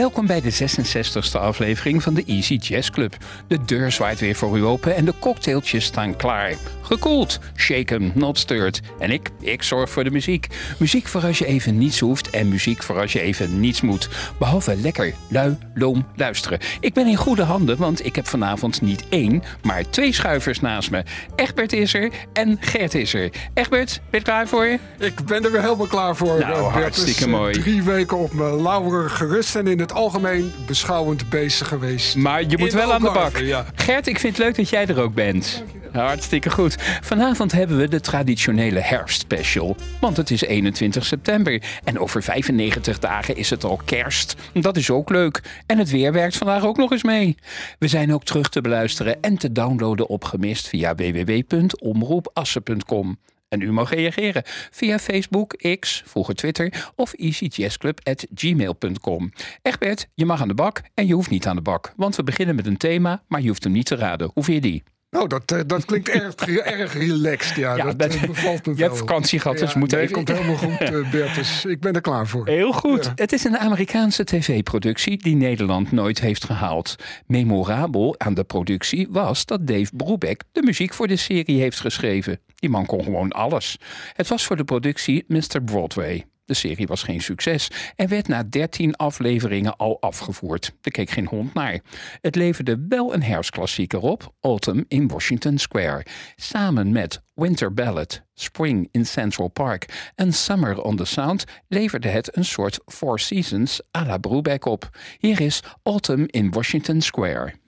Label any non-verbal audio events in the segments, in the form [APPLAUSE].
Welkom bij de 66e aflevering van de Easy Jazz Club. De deur zwaait weer voor u open en de cocktailtjes staan klaar. Gekoeld, shaken, not stirred. En ik, ik zorg voor de muziek. Muziek voor als je even niets hoeft en muziek voor als je even niets moet. Behalve lekker, lui, loom, luisteren. Ik ben in goede handen, want ik heb vanavond niet één, maar twee schuivers naast me. Egbert is er en Gert is er. Egbert, ben je klaar voor je? Ik ben er weer helemaal klaar voor. Nou, Bert. hartstikke Dus, eh, mooi. Drie weken op mijn lauweren gerust en in het algemeen beschouwend bezig geweest. Maar je moet In wel aan de bak. ja. Gert, ik vind het leuk dat jij er ook bent. Hartstikke goed. Vanavond hebben we de traditionele herfstspecial. Want het is 21 september. En over 95 dagen is het al kerst. Dat is ook leuk. En het weer werkt vandaag ook nog eens mee. We zijn ook terug te beluisteren en te downloaden op gemist via www.omroepassen.com. En u mag reageren via Facebook, X, vroeger Twitter of easyjazzclub.gmail.com. Egbert, je mag aan de bak en je hoeft niet aan de bak. Want we beginnen met een thema, maar je hoeft hem niet te raden. Hoe vind je die? Nou, dat, eh, dat klinkt erg, erg relaxed. Ja, Ja, dat, eh, bevalt me je wel. hebt vakantie gehad, dus Ja, moeten nee, even- komt helemaal goed, eh, Bert. Dus ik ben er klaar voor. Heel goed. Ja. Het is een Amerikaanse tv-productie die Nederland nooit heeft gehaald. Memorabel aan de productie was dat Dave Brubeck de muziek voor de serie heeft geschreven. Die man kon gewoon alles. Het was voor de productie Mr. Broadway. De serie was geen succes en werd na 13 afleveringen al afgevoerd. Er keek geen hond naar. Het leverde wel een herfstklassieker op, Autumn in Washington Square. Samen met Winter Ballad, Spring in Central Park en Summer on the Sound leverde het een soort Four Seasons à la Brubeck op. Hier is Autumn in Washington Square.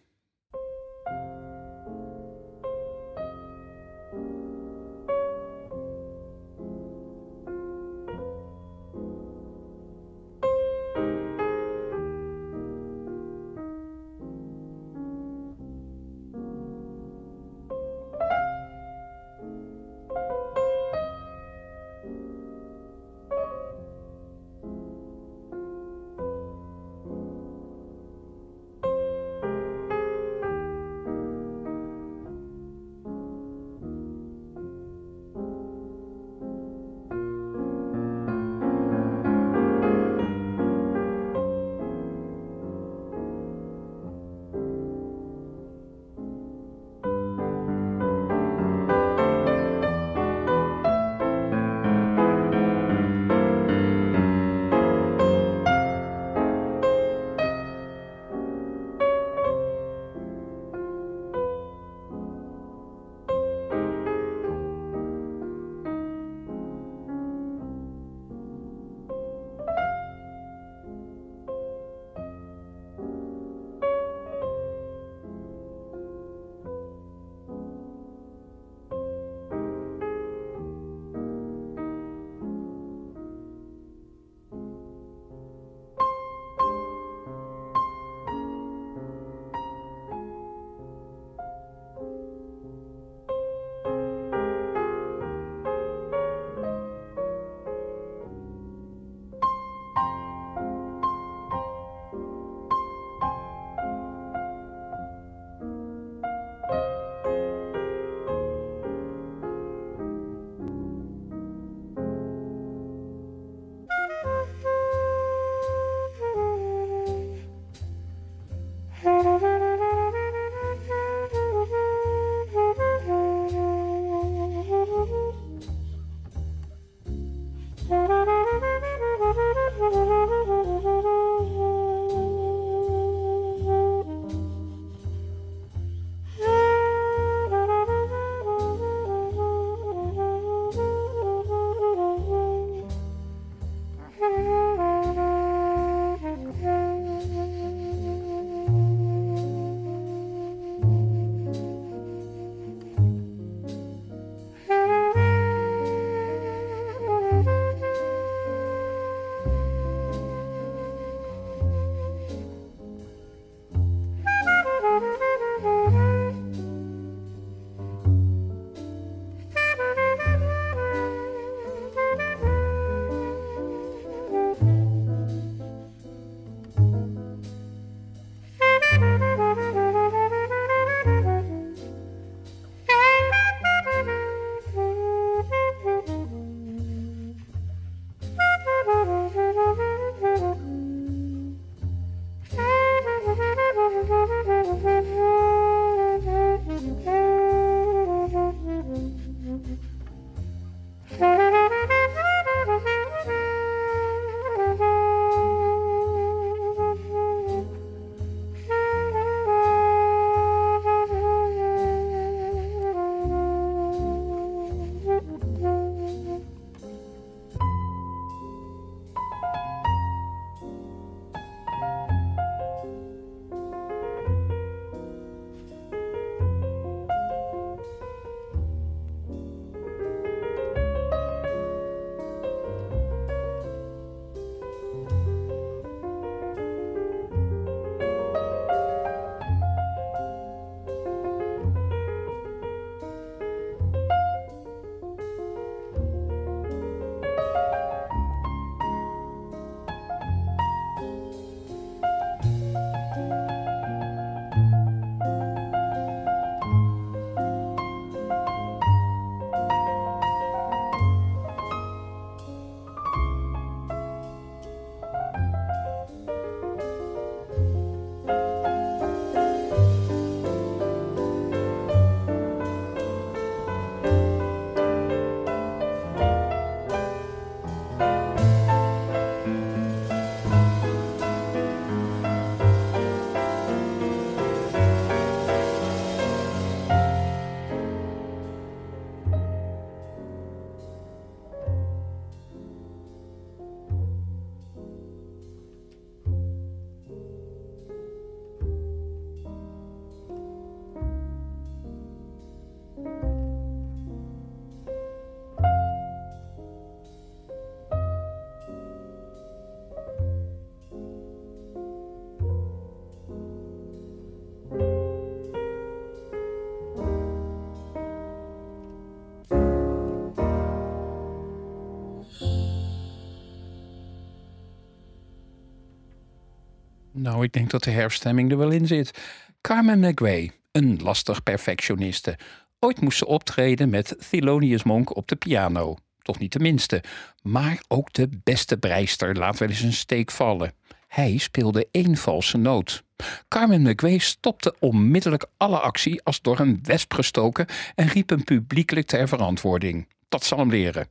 Nou, ik denk dat de herfststemming er wel in zit. Carmen McRae, een lastig perfectioniste. Ooit moest ze optreden met Thelonious Monk op de piano. Toch niet de minste. Maar ook de beste breister laat wel eens een steek vallen. Hij speelde één valse noot. Carmen McRae stopte onmiddellijk alle actie als door een wesp gestoken en riep hem publiekelijk ter verantwoording. Dat zal hem leren.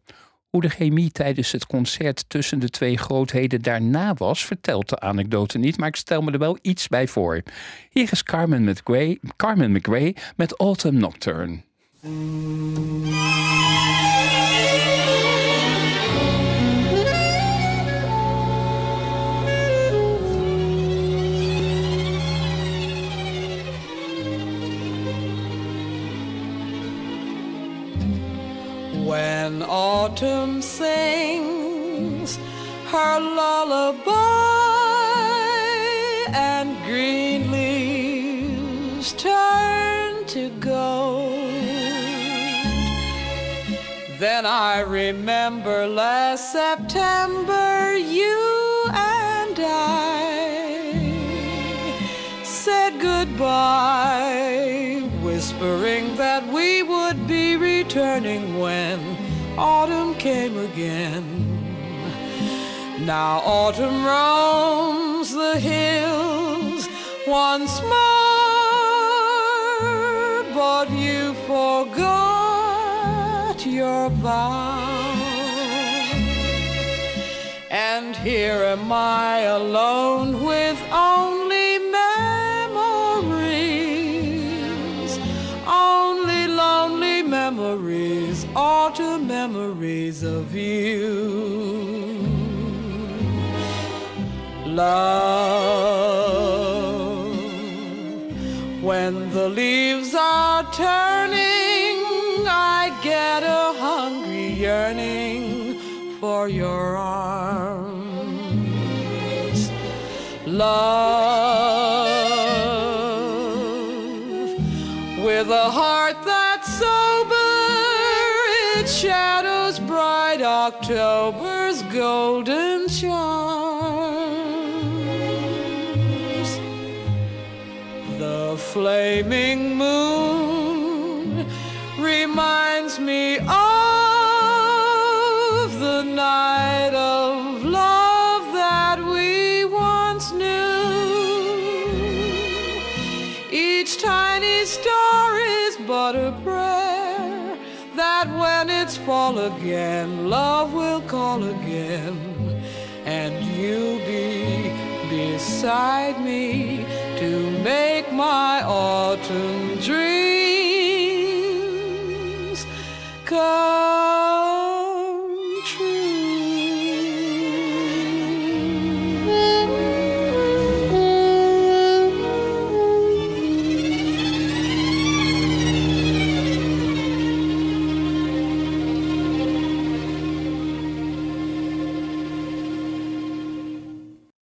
Hoe de chemie tijdens het concert tussen de twee grootheden daarna was, vertelt de anekdote niet, maar ik stel me er wel iets bij voor. Hier is Carmen McRae, Carmen McRae met Autumn Nocturne. When autumn sings her lullaby and green leaves turn to gold, then I remember last September you and I said goodbye, whispering that we would be returning when autumn came again. Now autumn roams the hills once more, but you forgot your vow. And here am I alone with only memories of you. Love, when the leaves are turning, I get a hungry yearning for your arms. Love, flaming moon reminds me of the night of love that we once knew. Each tiny star is but a prayer that when it's fall again, love will call again, and you'll be beside me to make my autumn dreams come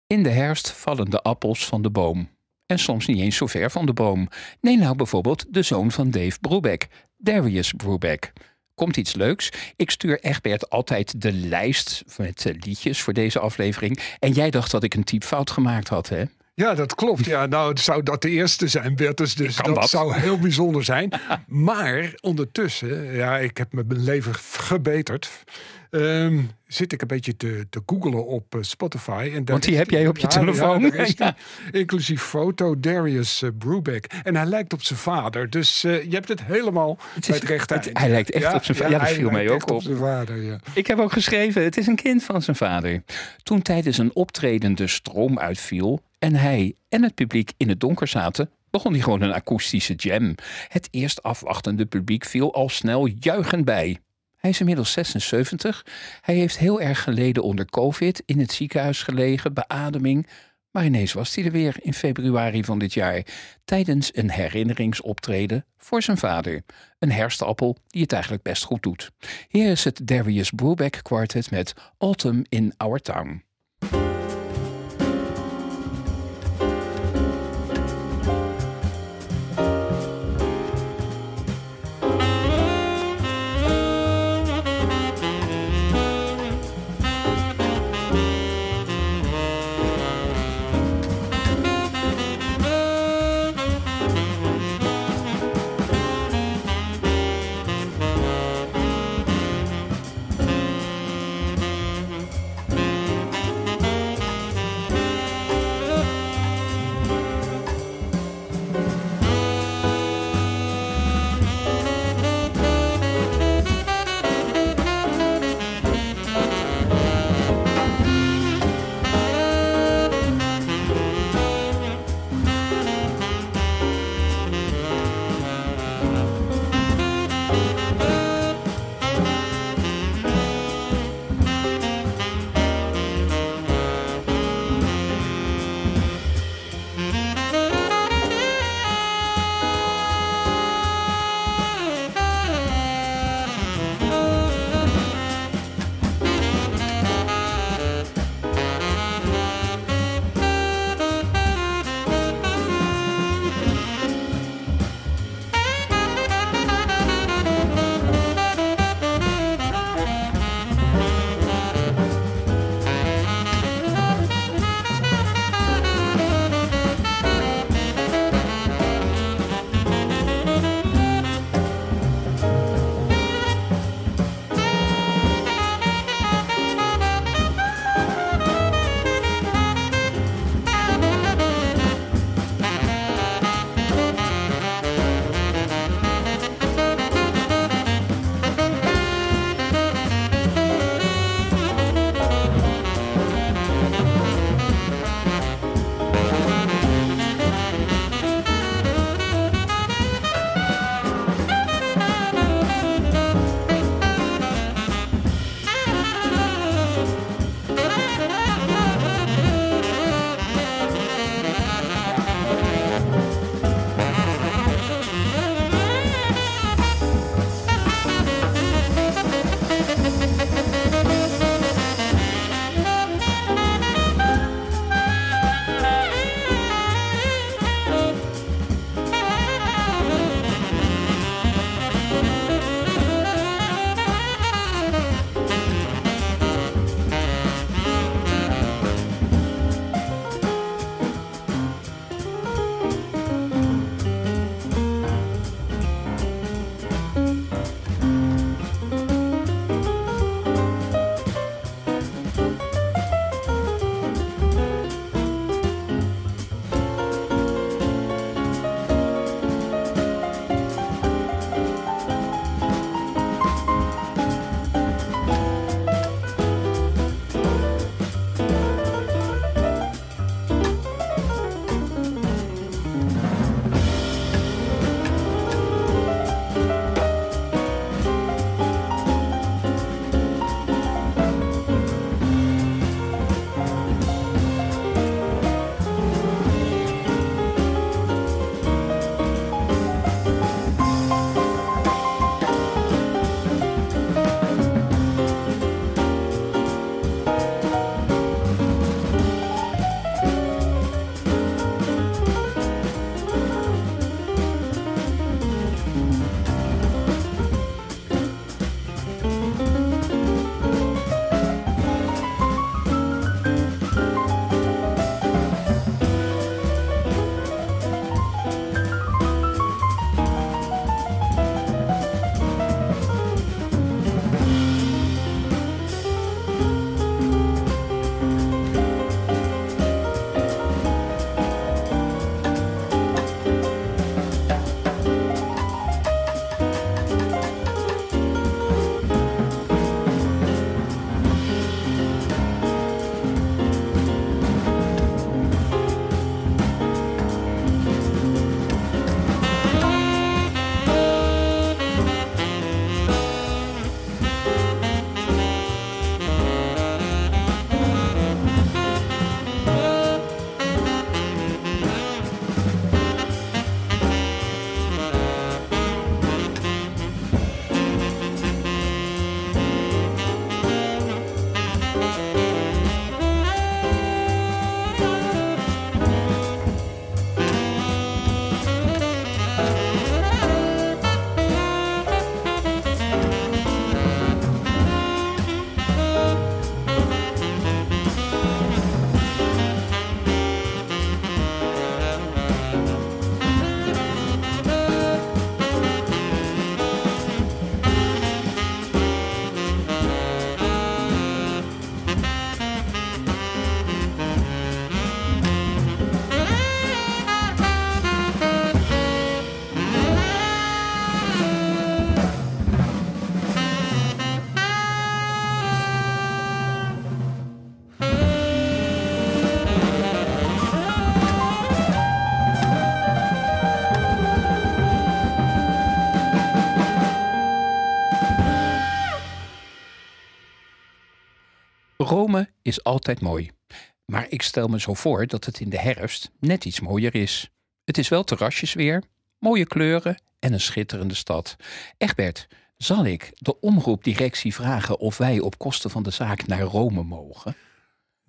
In de herfst vallen de appels van de boom. En soms niet eens zo ver van de boom. Nee, nou bijvoorbeeld de zoon van Dave Brubeck, Darius Brubeck. Komt iets leuks? Ik stuur Egbert altijd de lijst met eh, liedjes voor deze aflevering. En jij dacht dat ik een typfout gemaakt had, hè? Ja, dat klopt. Ja, nou zou dat de eerste zijn, Bertus. Dus dat, dat? zou heel bijzonder zijn. [LAUGHS] maar ondertussen, ja, ik heb me mijn leven gebeterd. Ehm, zit ik een beetje te, te googelen op eh, Spotify. En Want die heb jij op je telefoon. Ja, [LAUGHS] die. Inclusief foto, Darius uh, Brubeck. En hij lijkt op zijn vader. Dus eh, je hebt het helemaal is- bij het het- eind. hij lijkt echt op zijn va- ja, dat viel mij ook op. zijn vader, ja. Ik heb ook geschreven, het is een kind van zijn vader. Toen tijdens een optreden de stroom uitviel en hij en het publiek in het donker zaten, begon hij gewoon een akoestische jam. Het eerst afwachtende publiek viel al snel juichend bij. Hij is inmiddels 76. Hij heeft heel erg geleden onder COVID, in het ziekenhuis gelegen, beademing. Maar ineens was hij er weer in februari van dit jaar, tijdens een herinneringsoptreden voor zijn vader. Een herfstappel die het eigenlijk best goed doet. Hier is het Darius Brubeck Quartet met Autumn in Our Town. Rome is altijd mooi. Maar ik stel me zo voor dat het in de herfst net iets mooier is. Het is wel terrasjesweer, mooie kleuren en een schitterende stad. Egbert, zal ik de omroepdirectie vragen of wij op kosten van de zaak naar Rome mogen?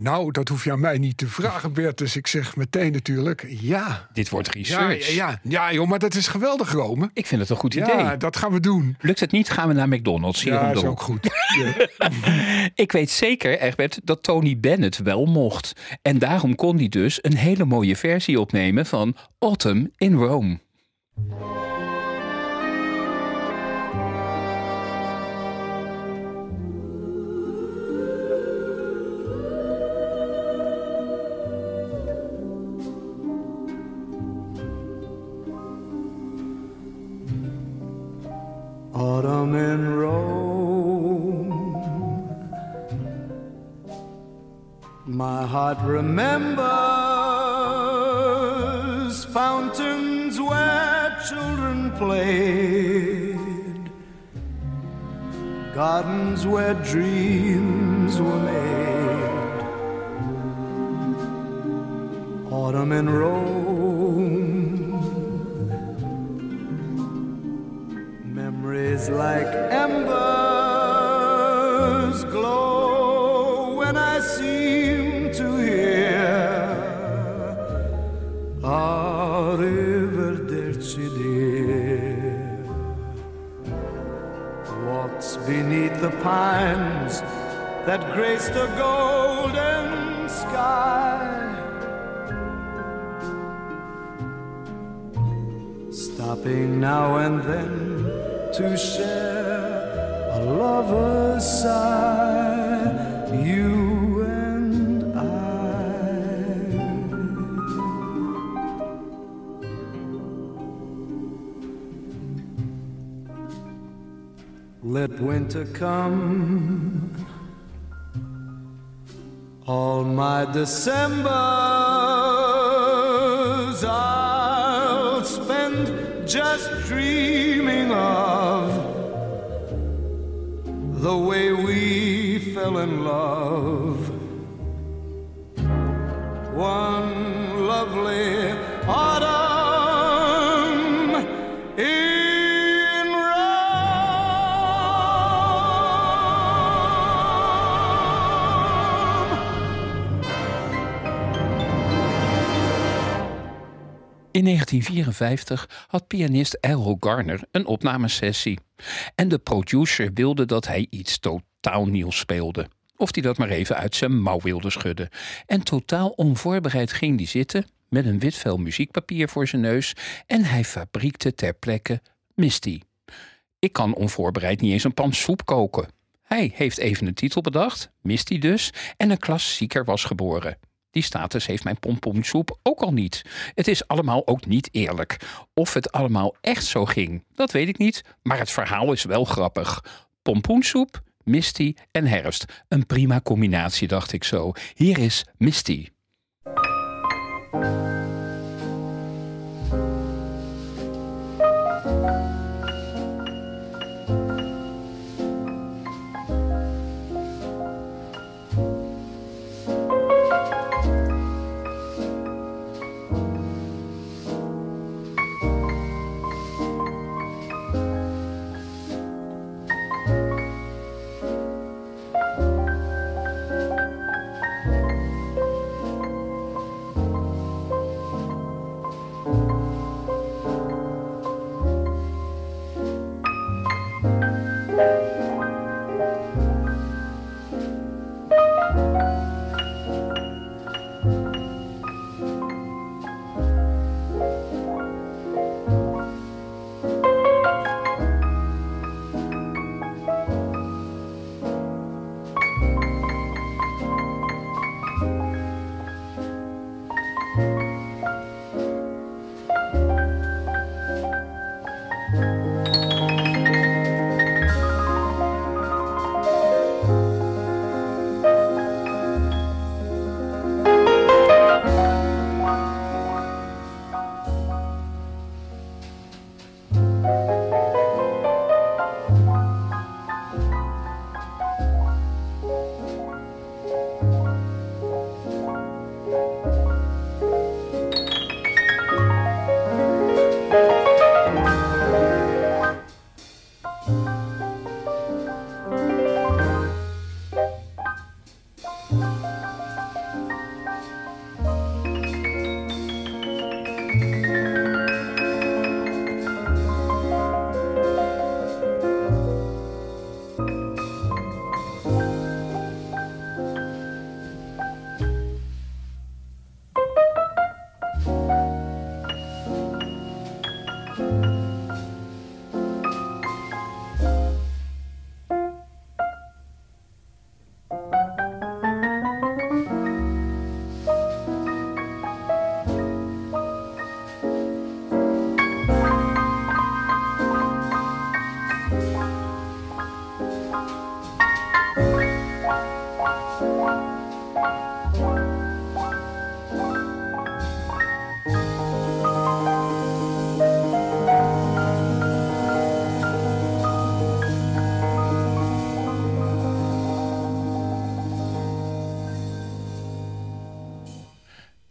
Nou, dat hoef je aan mij niet te vragen, Bert. Dus ik zeg meteen natuurlijk ja. Dit wordt Ja, research. ja, ja, ja, joh, maar dat is geweldig, Rome. Ik vind het een goed Ja, idee. dat gaan we doen. Lukt het niet, gaan we naar McDonald's hier Ja, de is ook goed. [LAUGHS] Ja. [LAUGHS] Ik weet zeker, Egbert, dat Tony Bennett wel mocht. En daarom kon hij dus een hele mooie versie opnemen van Autumn in Rome. Autumn in Rome. My heart remembers fountains where children played, gardens where dreams were made. Autumn in Rome. Memories like embers glow when I seem to hear Arrivederci dear Walks beneath the pines that grace the golden sky? Stopping now and then to share a lover's sigh. You and I. Let winter come. All my Decembers I'll spend just dreaming of in love. One lovely autumn in. In 1954 had pianist Errol Garner een opnamesessie. En de producer wilde dat hij iets totaal nieuws speelde. Of hij dat maar even uit zijn mouw wilde schudden. En totaal onvoorbereid ging hij zitten met een wit vel muziekpapier voor zijn neus en hij fabriekte ter plekke Misty. Ik kan onvoorbereid niet eens een pan soep koken. Hij heeft even een titel bedacht, Misty dus, en een klassieker was geboren. Die status heeft mijn pompoensoep ook al niet. Het is allemaal ook niet eerlijk. Of het allemaal echt zo ging, dat weet ik niet, maar het verhaal is wel grappig. Pompoensoep, Misty en herfst. Een prima combinatie, dacht ik zo. Hier is Misty.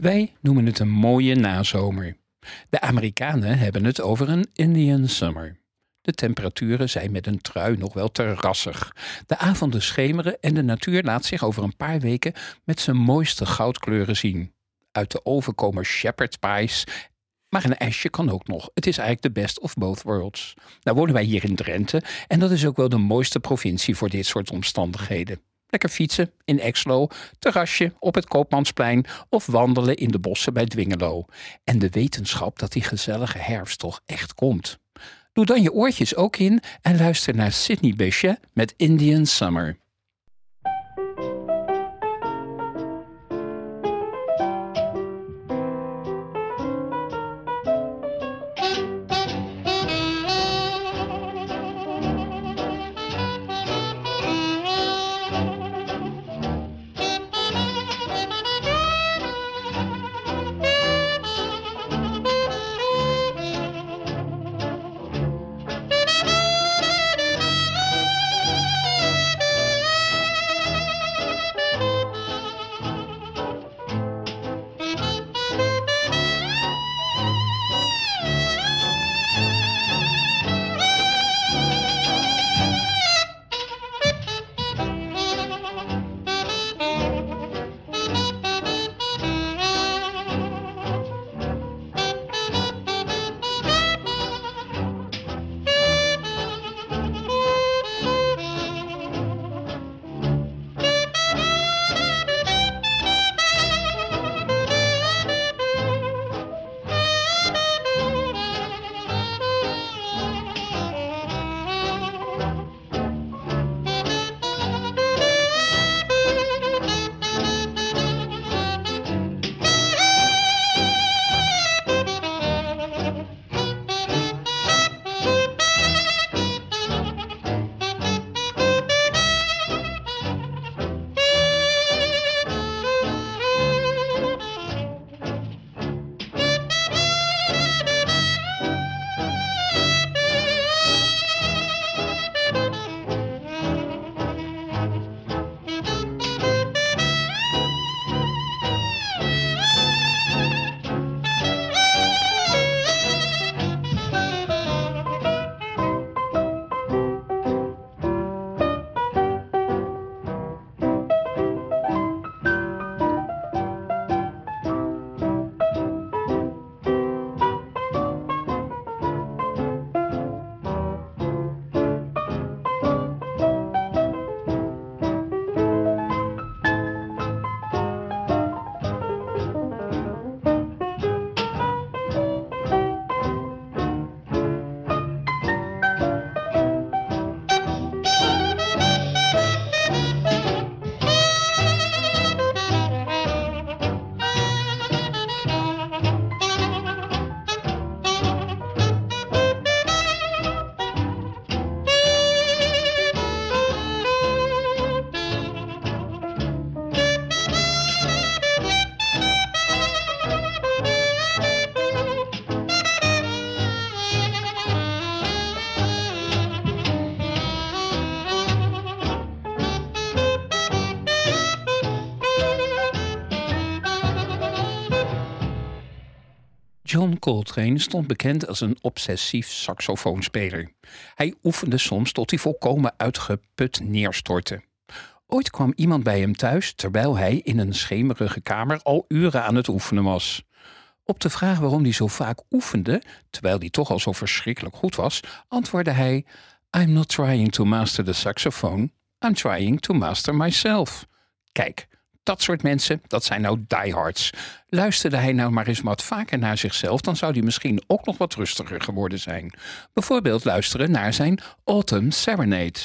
Wij noemen het een mooie nazomer. De Amerikanen hebben het over een Indian Summer. De temperaturen zijn met een trui nog wel terrassig. De avonden schemeren en de natuur laat zich over een paar weken met zijn mooiste goudkleuren zien. Uit de oven komen shepherd's pies maar een ijsje kan ook nog. Het is eigenlijk de best of both worlds. Nou wonen wij hier in Drenthe en dat is ook wel de mooiste provincie voor dit soort omstandigheden. Lekker fietsen in Exlo, terrasje op het Koopmansplein of wandelen in de bossen bij Dwingelo. En de wetenschap dat die gezellige herfst toch echt komt. Doe dan je oortjes ook in en luister naar Sydney Bechet met Indian Summer. Coltrane stond bekend als een obsessief saxofoonspeler. Hij oefende soms tot hij volkomen uitgeput neerstortte. Ooit kwam iemand bij hem thuis terwijl hij in een schemerige kamer al uren aan het oefenen was. Op de vraag waarom hij zo vaak oefende, terwijl hij toch al zo verschrikkelijk goed was, antwoordde hij: I'm not trying to master the saxophone, I'm trying to master myself. Kijk, dat soort mensen, dat zijn nou diehards. Luisterde hij nou maar eens wat vaker naar zichzelf, dan zou hij misschien ook nog wat rustiger geworden zijn. Bijvoorbeeld luisteren naar zijn Autumn Serenade.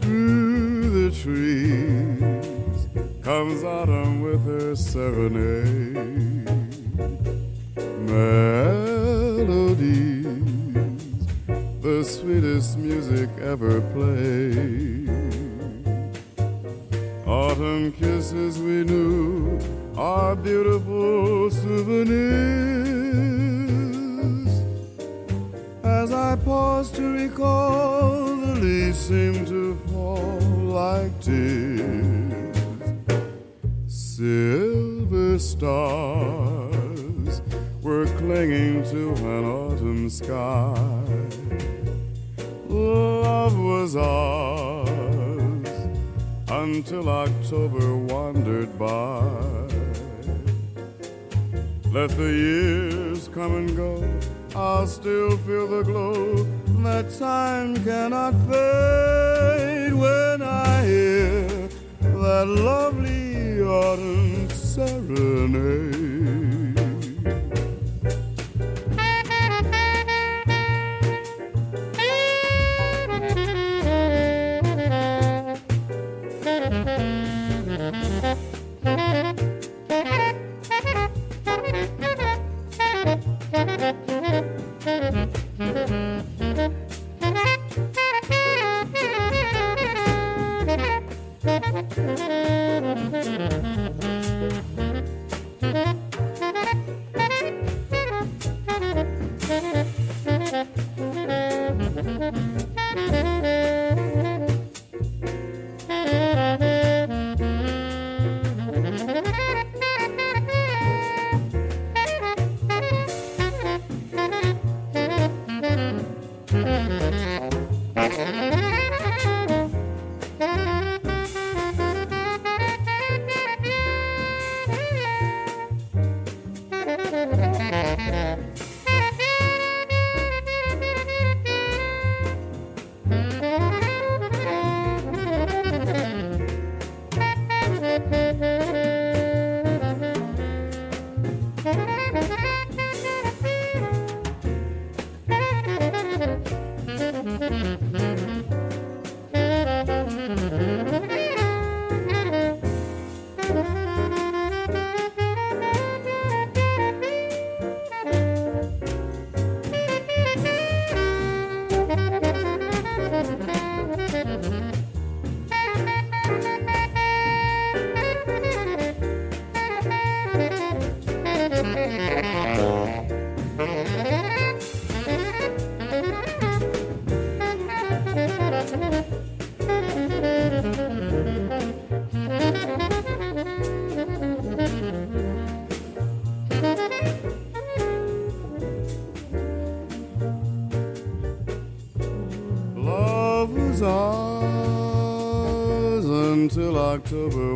Through the trees comes autumn serenade melodies, the sweetest music ever played. Autumn kisses we knew are beautiful souvenirs. As I pause to recall, the leaves seem to fall like tears Silver stars were clinging to an autumn sky. Love was ours until October wandered by. Let the years come and go, I'll still feel the glow that time cannot fade when I hear that lovely autumn serenade. October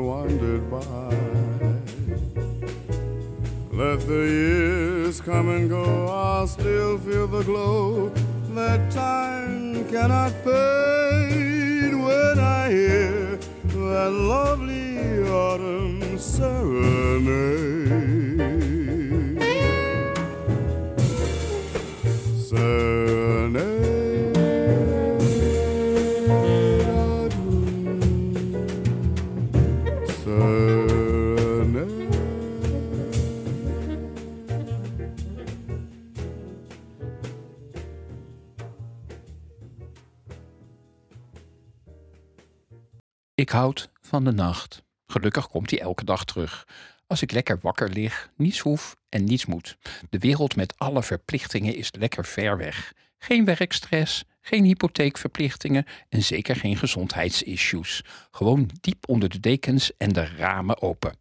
Ik houd van de nacht. Gelukkig komt hij elke dag terug. Als ik lekker wakker lig, niets hoef en niets moet. De wereld met alle verplichtingen is lekker ver weg. Geen werkstress, geen hypotheekverplichtingen en zeker geen gezondheidsissues. Gewoon diep onder de dekens en de ramen open.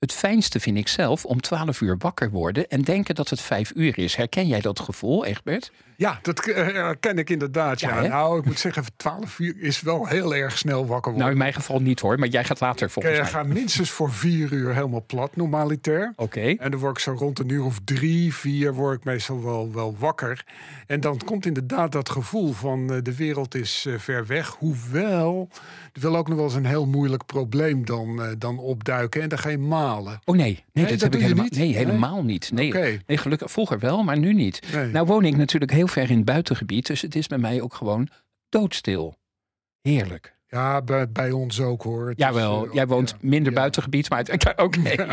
Het fijnste vind ik zelf om 12 uur wakker worden en denken dat het 5 uur is. Herken jij dat gevoel, Egbert? Ja, dat eh, ken ik inderdaad. Ja, nou, ik moet zeggen, 12 uur is wel heel erg snel wakker worden. Nou, in mijn geval niet hoor, maar jij gaat later volgens ik mij. eh, ga minstens voor vier uur helemaal plat, normaliter. Oké. En dan word ik zo rond een uur of drie, vier, word ik meestal wel, wel wakker. En dan komt inderdaad dat gevoel van eh, de wereld is eh, ver weg. Hoewel, er wil ook nog wel eens een heel moeilijk probleem dan, eh, dan opduiken. En dan ga je malen. Oh nee, nee, Nee, dat, dat heb ik helemaal niet? Nee, Nee? helemaal niet. Nee, nee, gelukkig vroeger wel, maar nu niet. Nee. Nou woon ik natuurlijk heel ver in het buitengebied, dus het is bij mij ook gewoon doodstil. Heerlijk. Ja, bij, bij ons ook hoor. Het is, Jawel, eh, jij woont ja. minder Ja. buitengebied, maar het, [LAUGHS] oké. [LAUGHS]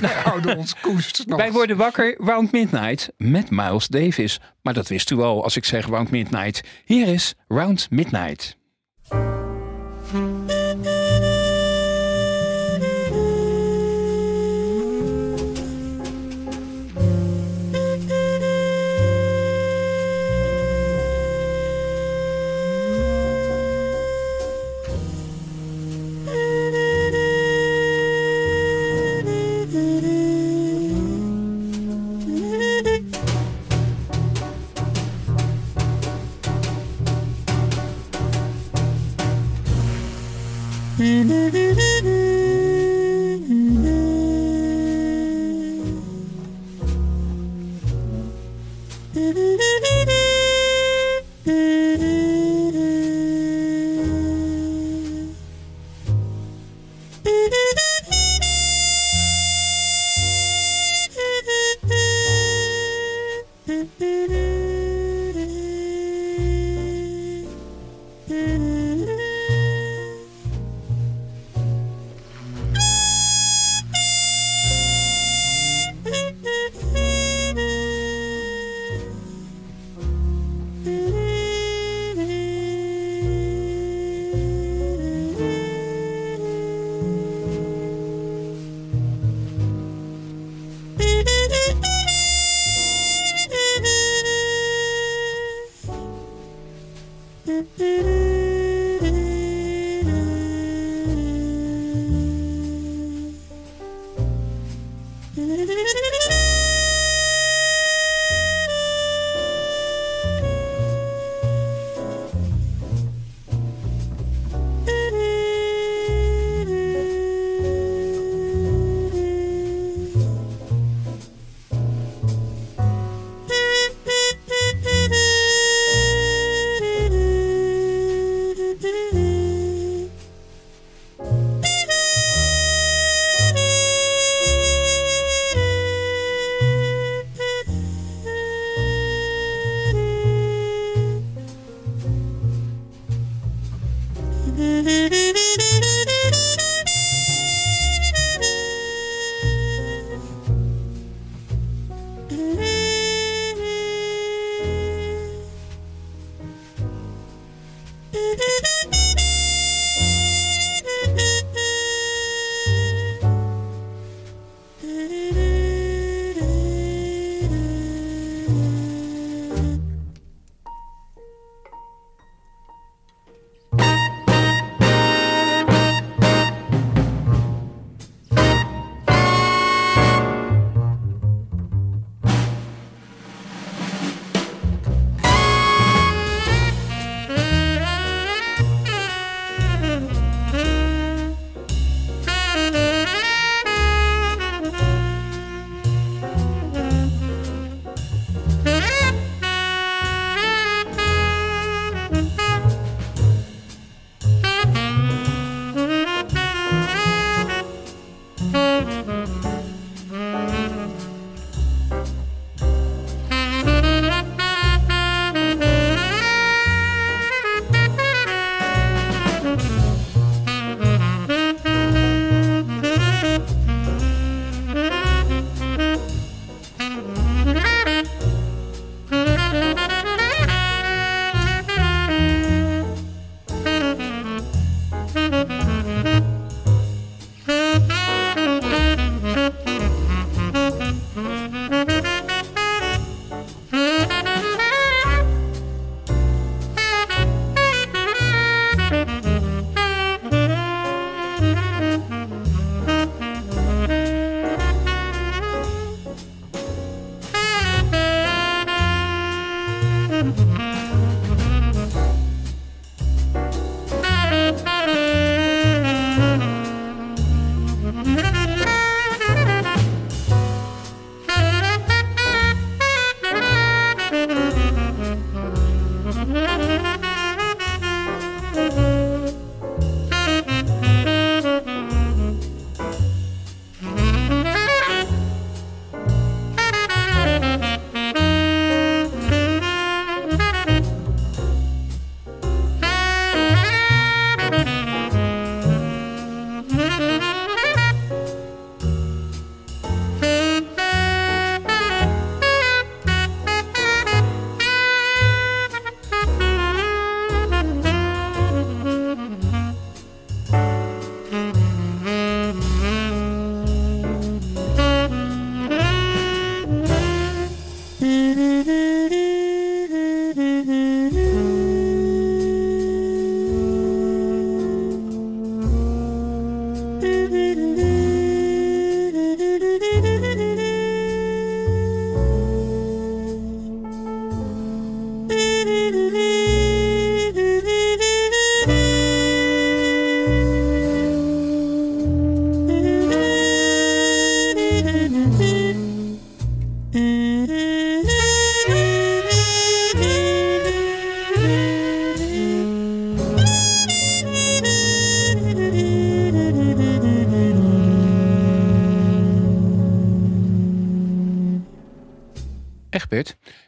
We houden ons koers [LAUGHS] nog. Wij worden wakker Round Midnight met Miles Davis. Maar dat wist u al als ik zeg Round Midnight. Hier is Round Midnight.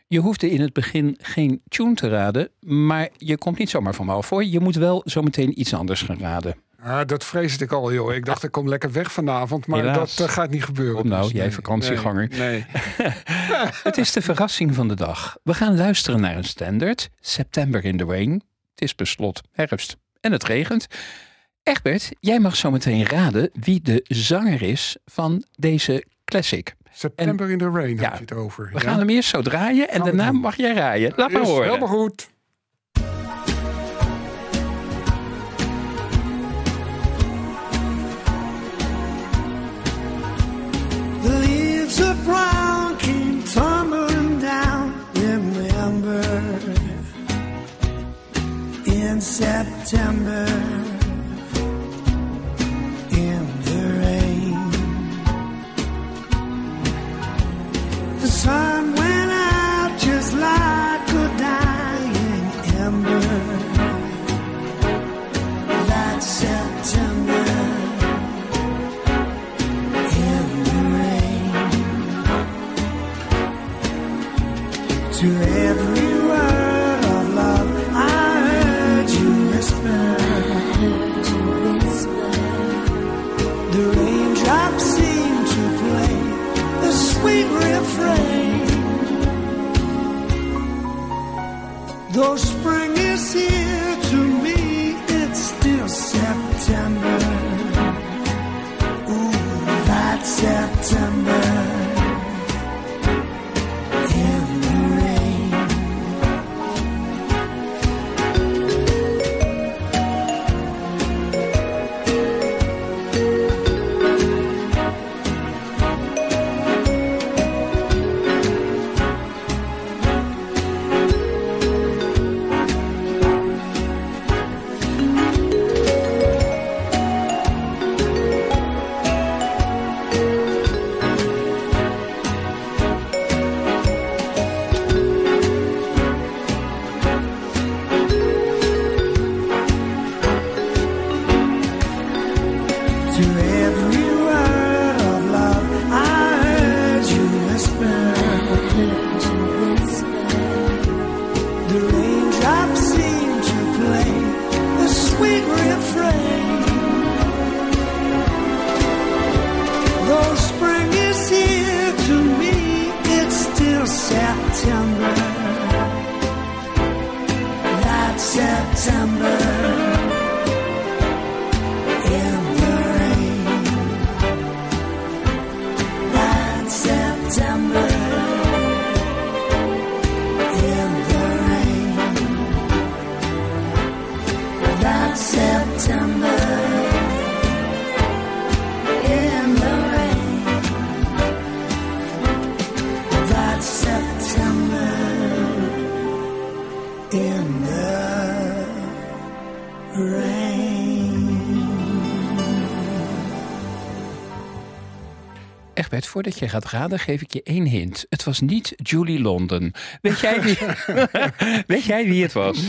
Je hoefde in het begin geen tune te raden, maar je komt niet zomaar van me af voor. Je moet wel zometeen iets anders gaan raden. Ah, dat vreesde ik al, joh. Ik dacht, ik kom lekker weg vanavond, maar Helaas. dat eh, gaat niet gebeuren. Kom nou, Dus jij vakantieganger. Nee, nee. [LAUGHS] Het is de verrassing van de dag. We gaan luisteren naar een standaard. September in the Rain. Het is beslot herfst en het regent. Egbert, jij mag zometeen raden wie de zanger is van deze classic. September in the Rain Ja, had je het over. We gaan hem eerst zo draaien en Gaan daarna mag jij raaien. Laat maar Is horen. Helemaal goed. The leaves of brown came tumbling down. In September, in the voordat je gaat raden, geef ik je één hint. Het was niet Julie London. Weet jij wie, [LAUGHS] weet jij wie het was?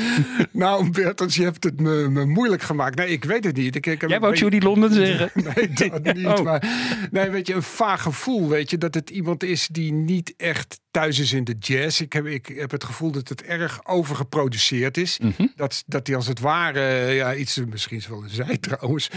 Nou, Bertels, je hebt het me, me moeilijk gemaakt. Nee, ik weet het niet. Ik, ik heb Jij wou beetje- Julie London zeggen? [LAUGHS] Nee, dat [LAUGHS] niet. Oh. Maar, nee, weet je, een vaag gevoel, weet je, dat het iemand is die niet echt thuis is in de jazz. Ik heb, ik heb het gevoel dat het erg overgeproduceerd is. Mhm. Dat, dat hij als het ware, eh, ja, iets, misschien is wel een zij trouwens,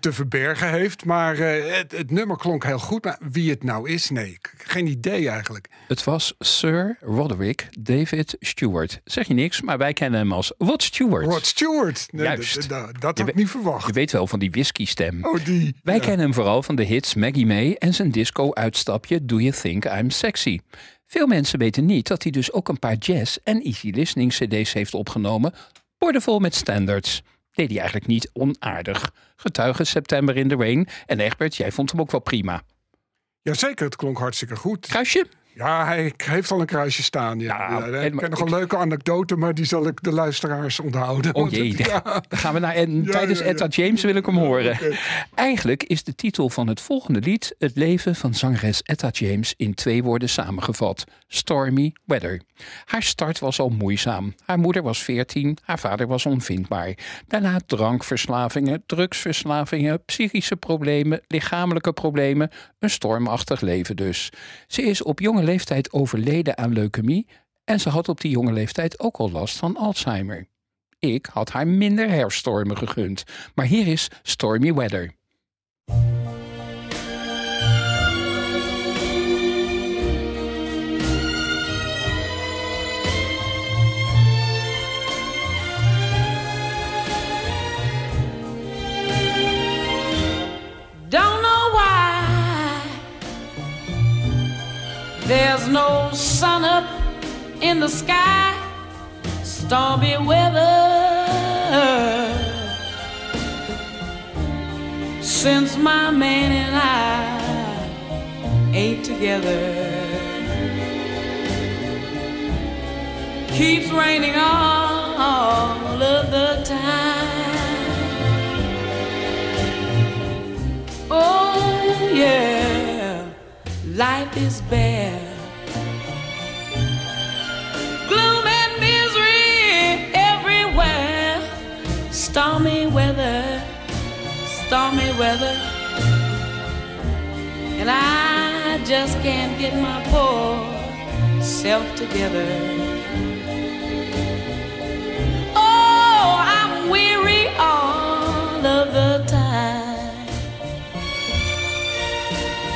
te verbergen heeft. Maar eh, het, het nummer klonk heel goed. Maar wie het nou is, nee, geen idee eigenlijk. Het was Sir Roderick David Stewart. Zeg je niks, maar wij kennen hem als Rod Stewart. Rod Stewart. Nee, Juist. Dat, had ik niet verwacht. Je weet wel van die whisky stem. Oh, die. Wij Ja. kennen hem vooral van de hits Maggie May en zijn disco-uitstapje Do You Think I'm Sexy. Veel mensen weten niet dat hij dus ook een paar jazz- en easy listening cd's heeft opgenomen, boordevol met standards. Deed hij eigenlijk niet onaardig. Getuige September in the Rain. En Egbert, jij vond hem ook wel prima. Jazeker, het klonk hartstikke goed. Kruisje? Ja, hij heeft al een kruisje staan. Ja. Ik ken nog een leuke anekdote, maar die zal ik de luisteraars onthouden. Oh jee, het- [LAUGHS] ja. gaan we naar. En Ja, tijdens. Etta James wil ik hem horen. Eigenlijk is de titel van het volgende lied het leven van zangeres Etta James in twee woorden samengevat: Stormy Weather. Haar start was al moeizaam. Haar moeder was 14, haar vader was onvindbaar. Daarna drankverslavingen, drugsverslavingen, psychische problemen, lichamelijke problemen. Een stormachtig leven dus. Ze is op jonge leeftijd overleden aan leukemie en ze had op die jonge leeftijd ook al last van Alzheimer. Ik had haar minder herfststormen gegund, maar hier is Stormy Weather. There's no sun up in the sky, stormy weather. Since my man and I ain't together, keeps raining all life is bare. Gloom and misery everywhere. Stormy weather, stormy weather. And I just can't get my poor self together. Oh, I'm weary all of the time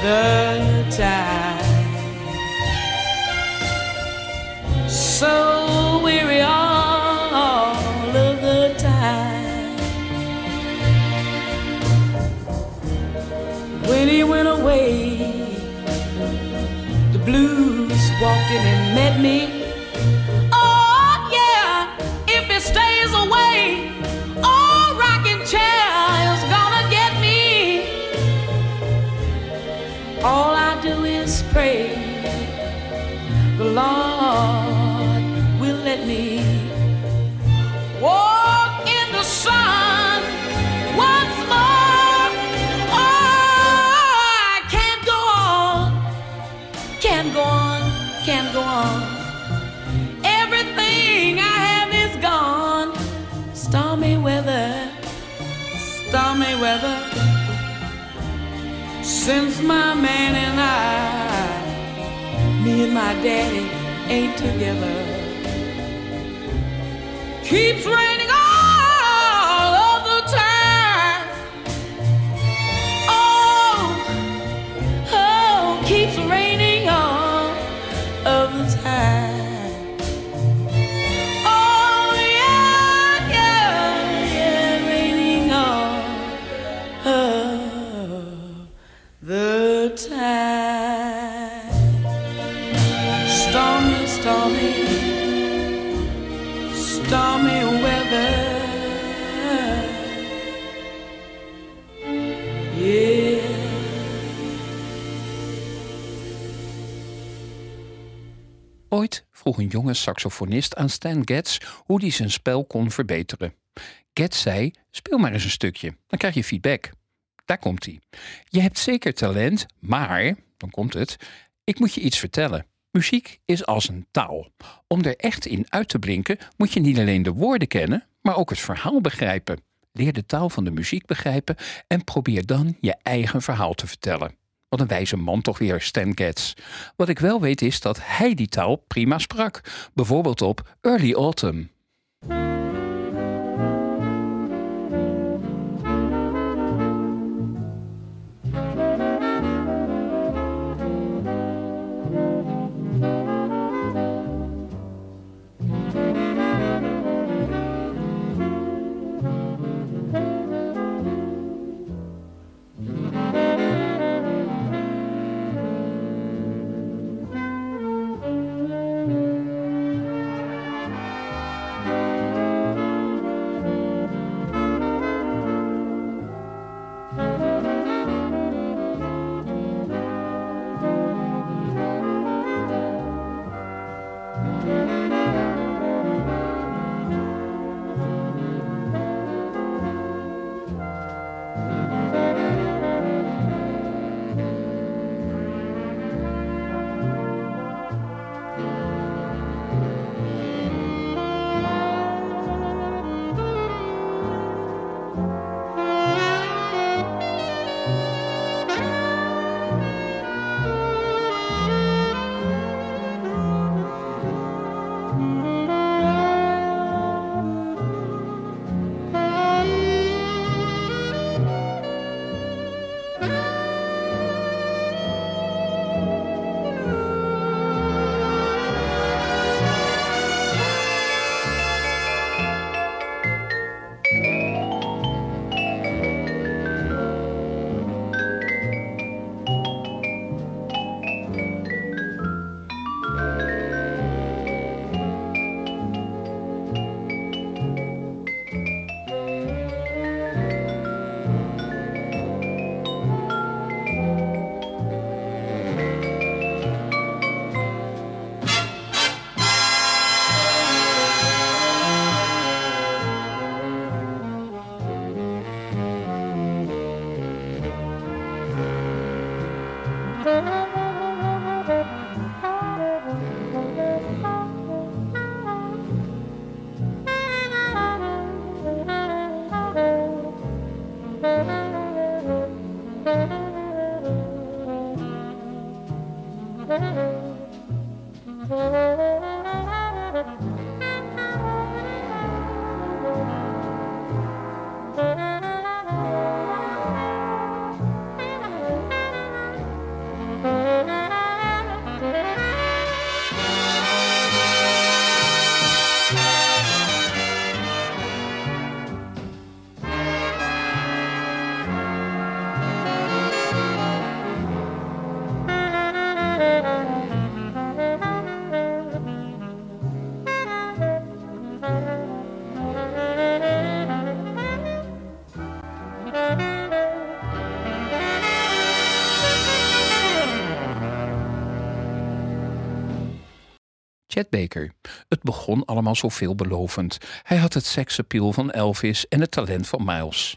the time. So weary all of the time. When he went away, the blues walked in and met me. Pray the Lord will let me walk in the sun once more. Oh, I can't go on, can't go on, can't go on. Everything I have is gone. Stormy weather, stormy weather. Since my man and I, and my daddy ain't together. Keeps raining saxofonist aan Stan Getz hoe hij zijn spel kon verbeteren. Getz zei: Speel maar eens een stukje, dan krijg je feedback. Daar komt hij. Je hebt zeker talent, maar, dan komt het, ik moet je iets vertellen. Muziek is als een taal. Om er echt in uit te blinken, moet je niet alleen de woorden kennen, maar ook het verhaal begrijpen. Leer de taal van de muziek begrijpen en probeer dan je eigen verhaal te vertellen. Wat een wijze man toch weer, Stan Getz. Wat ik wel weet is dat hij die taal prima sprak. Bijvoorbeeld op Early Autumn. Allemaal zo veelbelovend. Hij had het seksappeal van Elvis en het talent van Miles.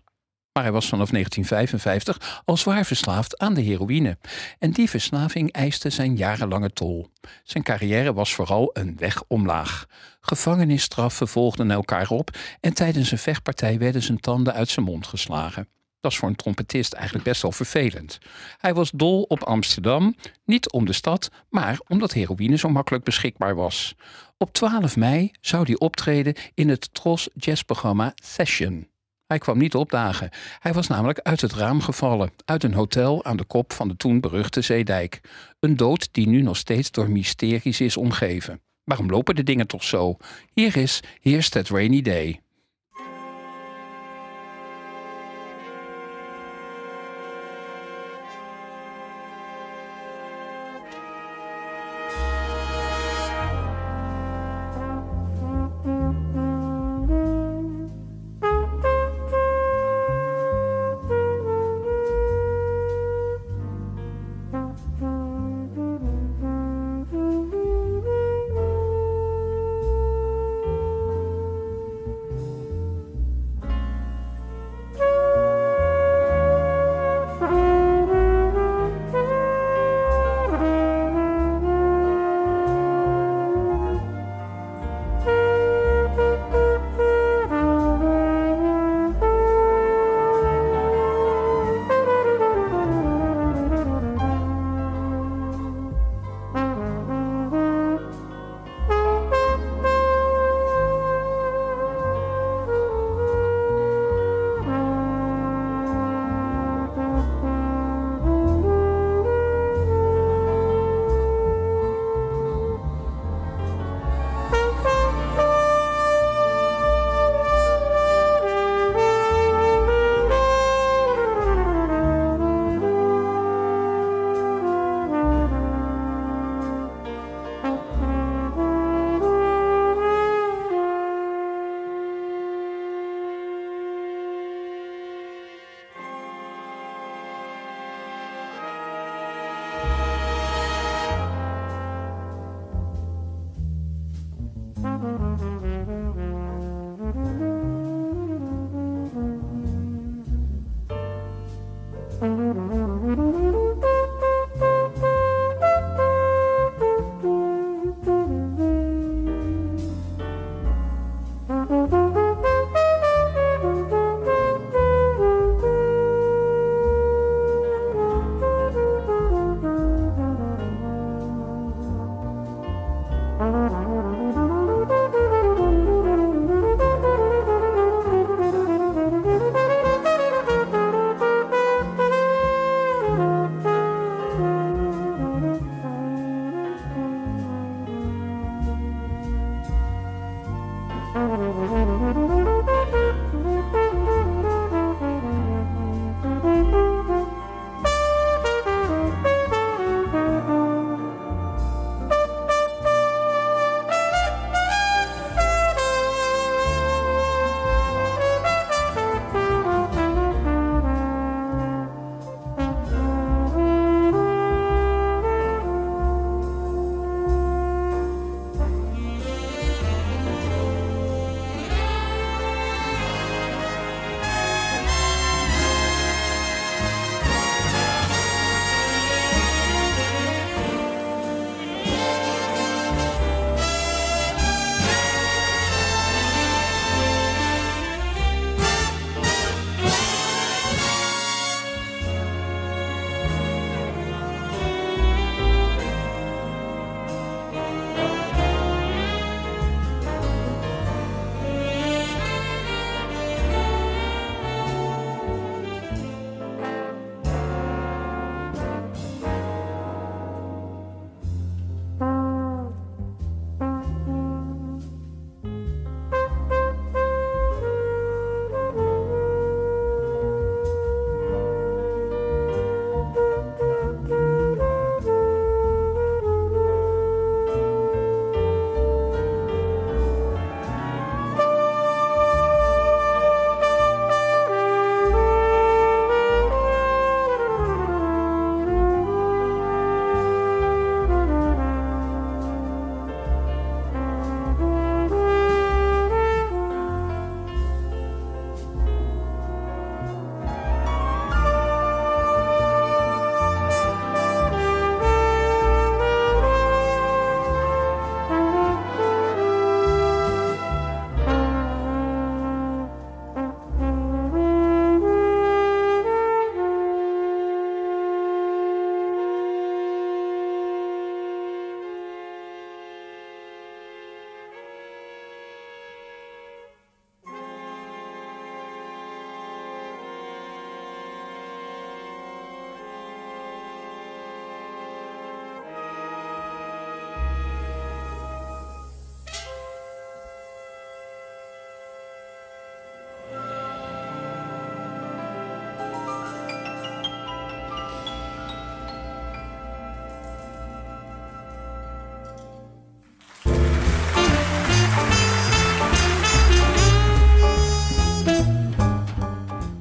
Maar hij was vanaf 1955 al zwaar verslaafd aan de heroïne. En die verslaving eiste zijn jarenlange tol. Zijn carrière was vooral een weg omlaag. Gevangenisstraffen volgden elkaar op en tijdens een vechtpartij werden zijn tanden uit zijn mond geslagen. Dat is voor een trompetist eigenlijk best wel vervelend. Hij was dol op Amsterdam, niet om de stad, maar omdat heroïne zo makkelijk beschikbaar was. Op 12 mei zou hij optreden in het Tros jazzprogramma Session. Hij kwam niet opdagen. Hij was namelijk uit het raam gevallen, uit een hotel aan de kop van de toen beruchte Zeedijk. Een dood die nu nog steeds door mysteries is omgeven. Waarom lopen de dingen toch zo? Hier is Here's That Rainy Day.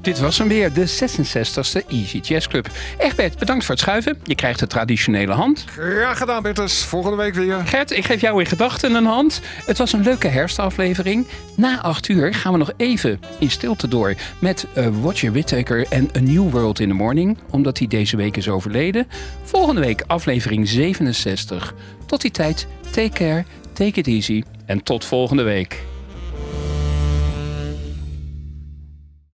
Dit was hem weer, de 66e Easy Jazz Club. Egbert, bedankt voor het schuiven. Je krijgt de traditionele hand. Graag gedaan, Bertus. Volgende week weer. Gert, ik geef jou in gedachten een hand. Het was een leuke herfstaflevering. Na acht uur gaan we nog even in stilte door met uh, Roger Whittaker en A New World in the Morning, omdat hij deze week is overleden. Volgende week aflevering 67. Tot die tijd, take care, take it easy en tot volgende week.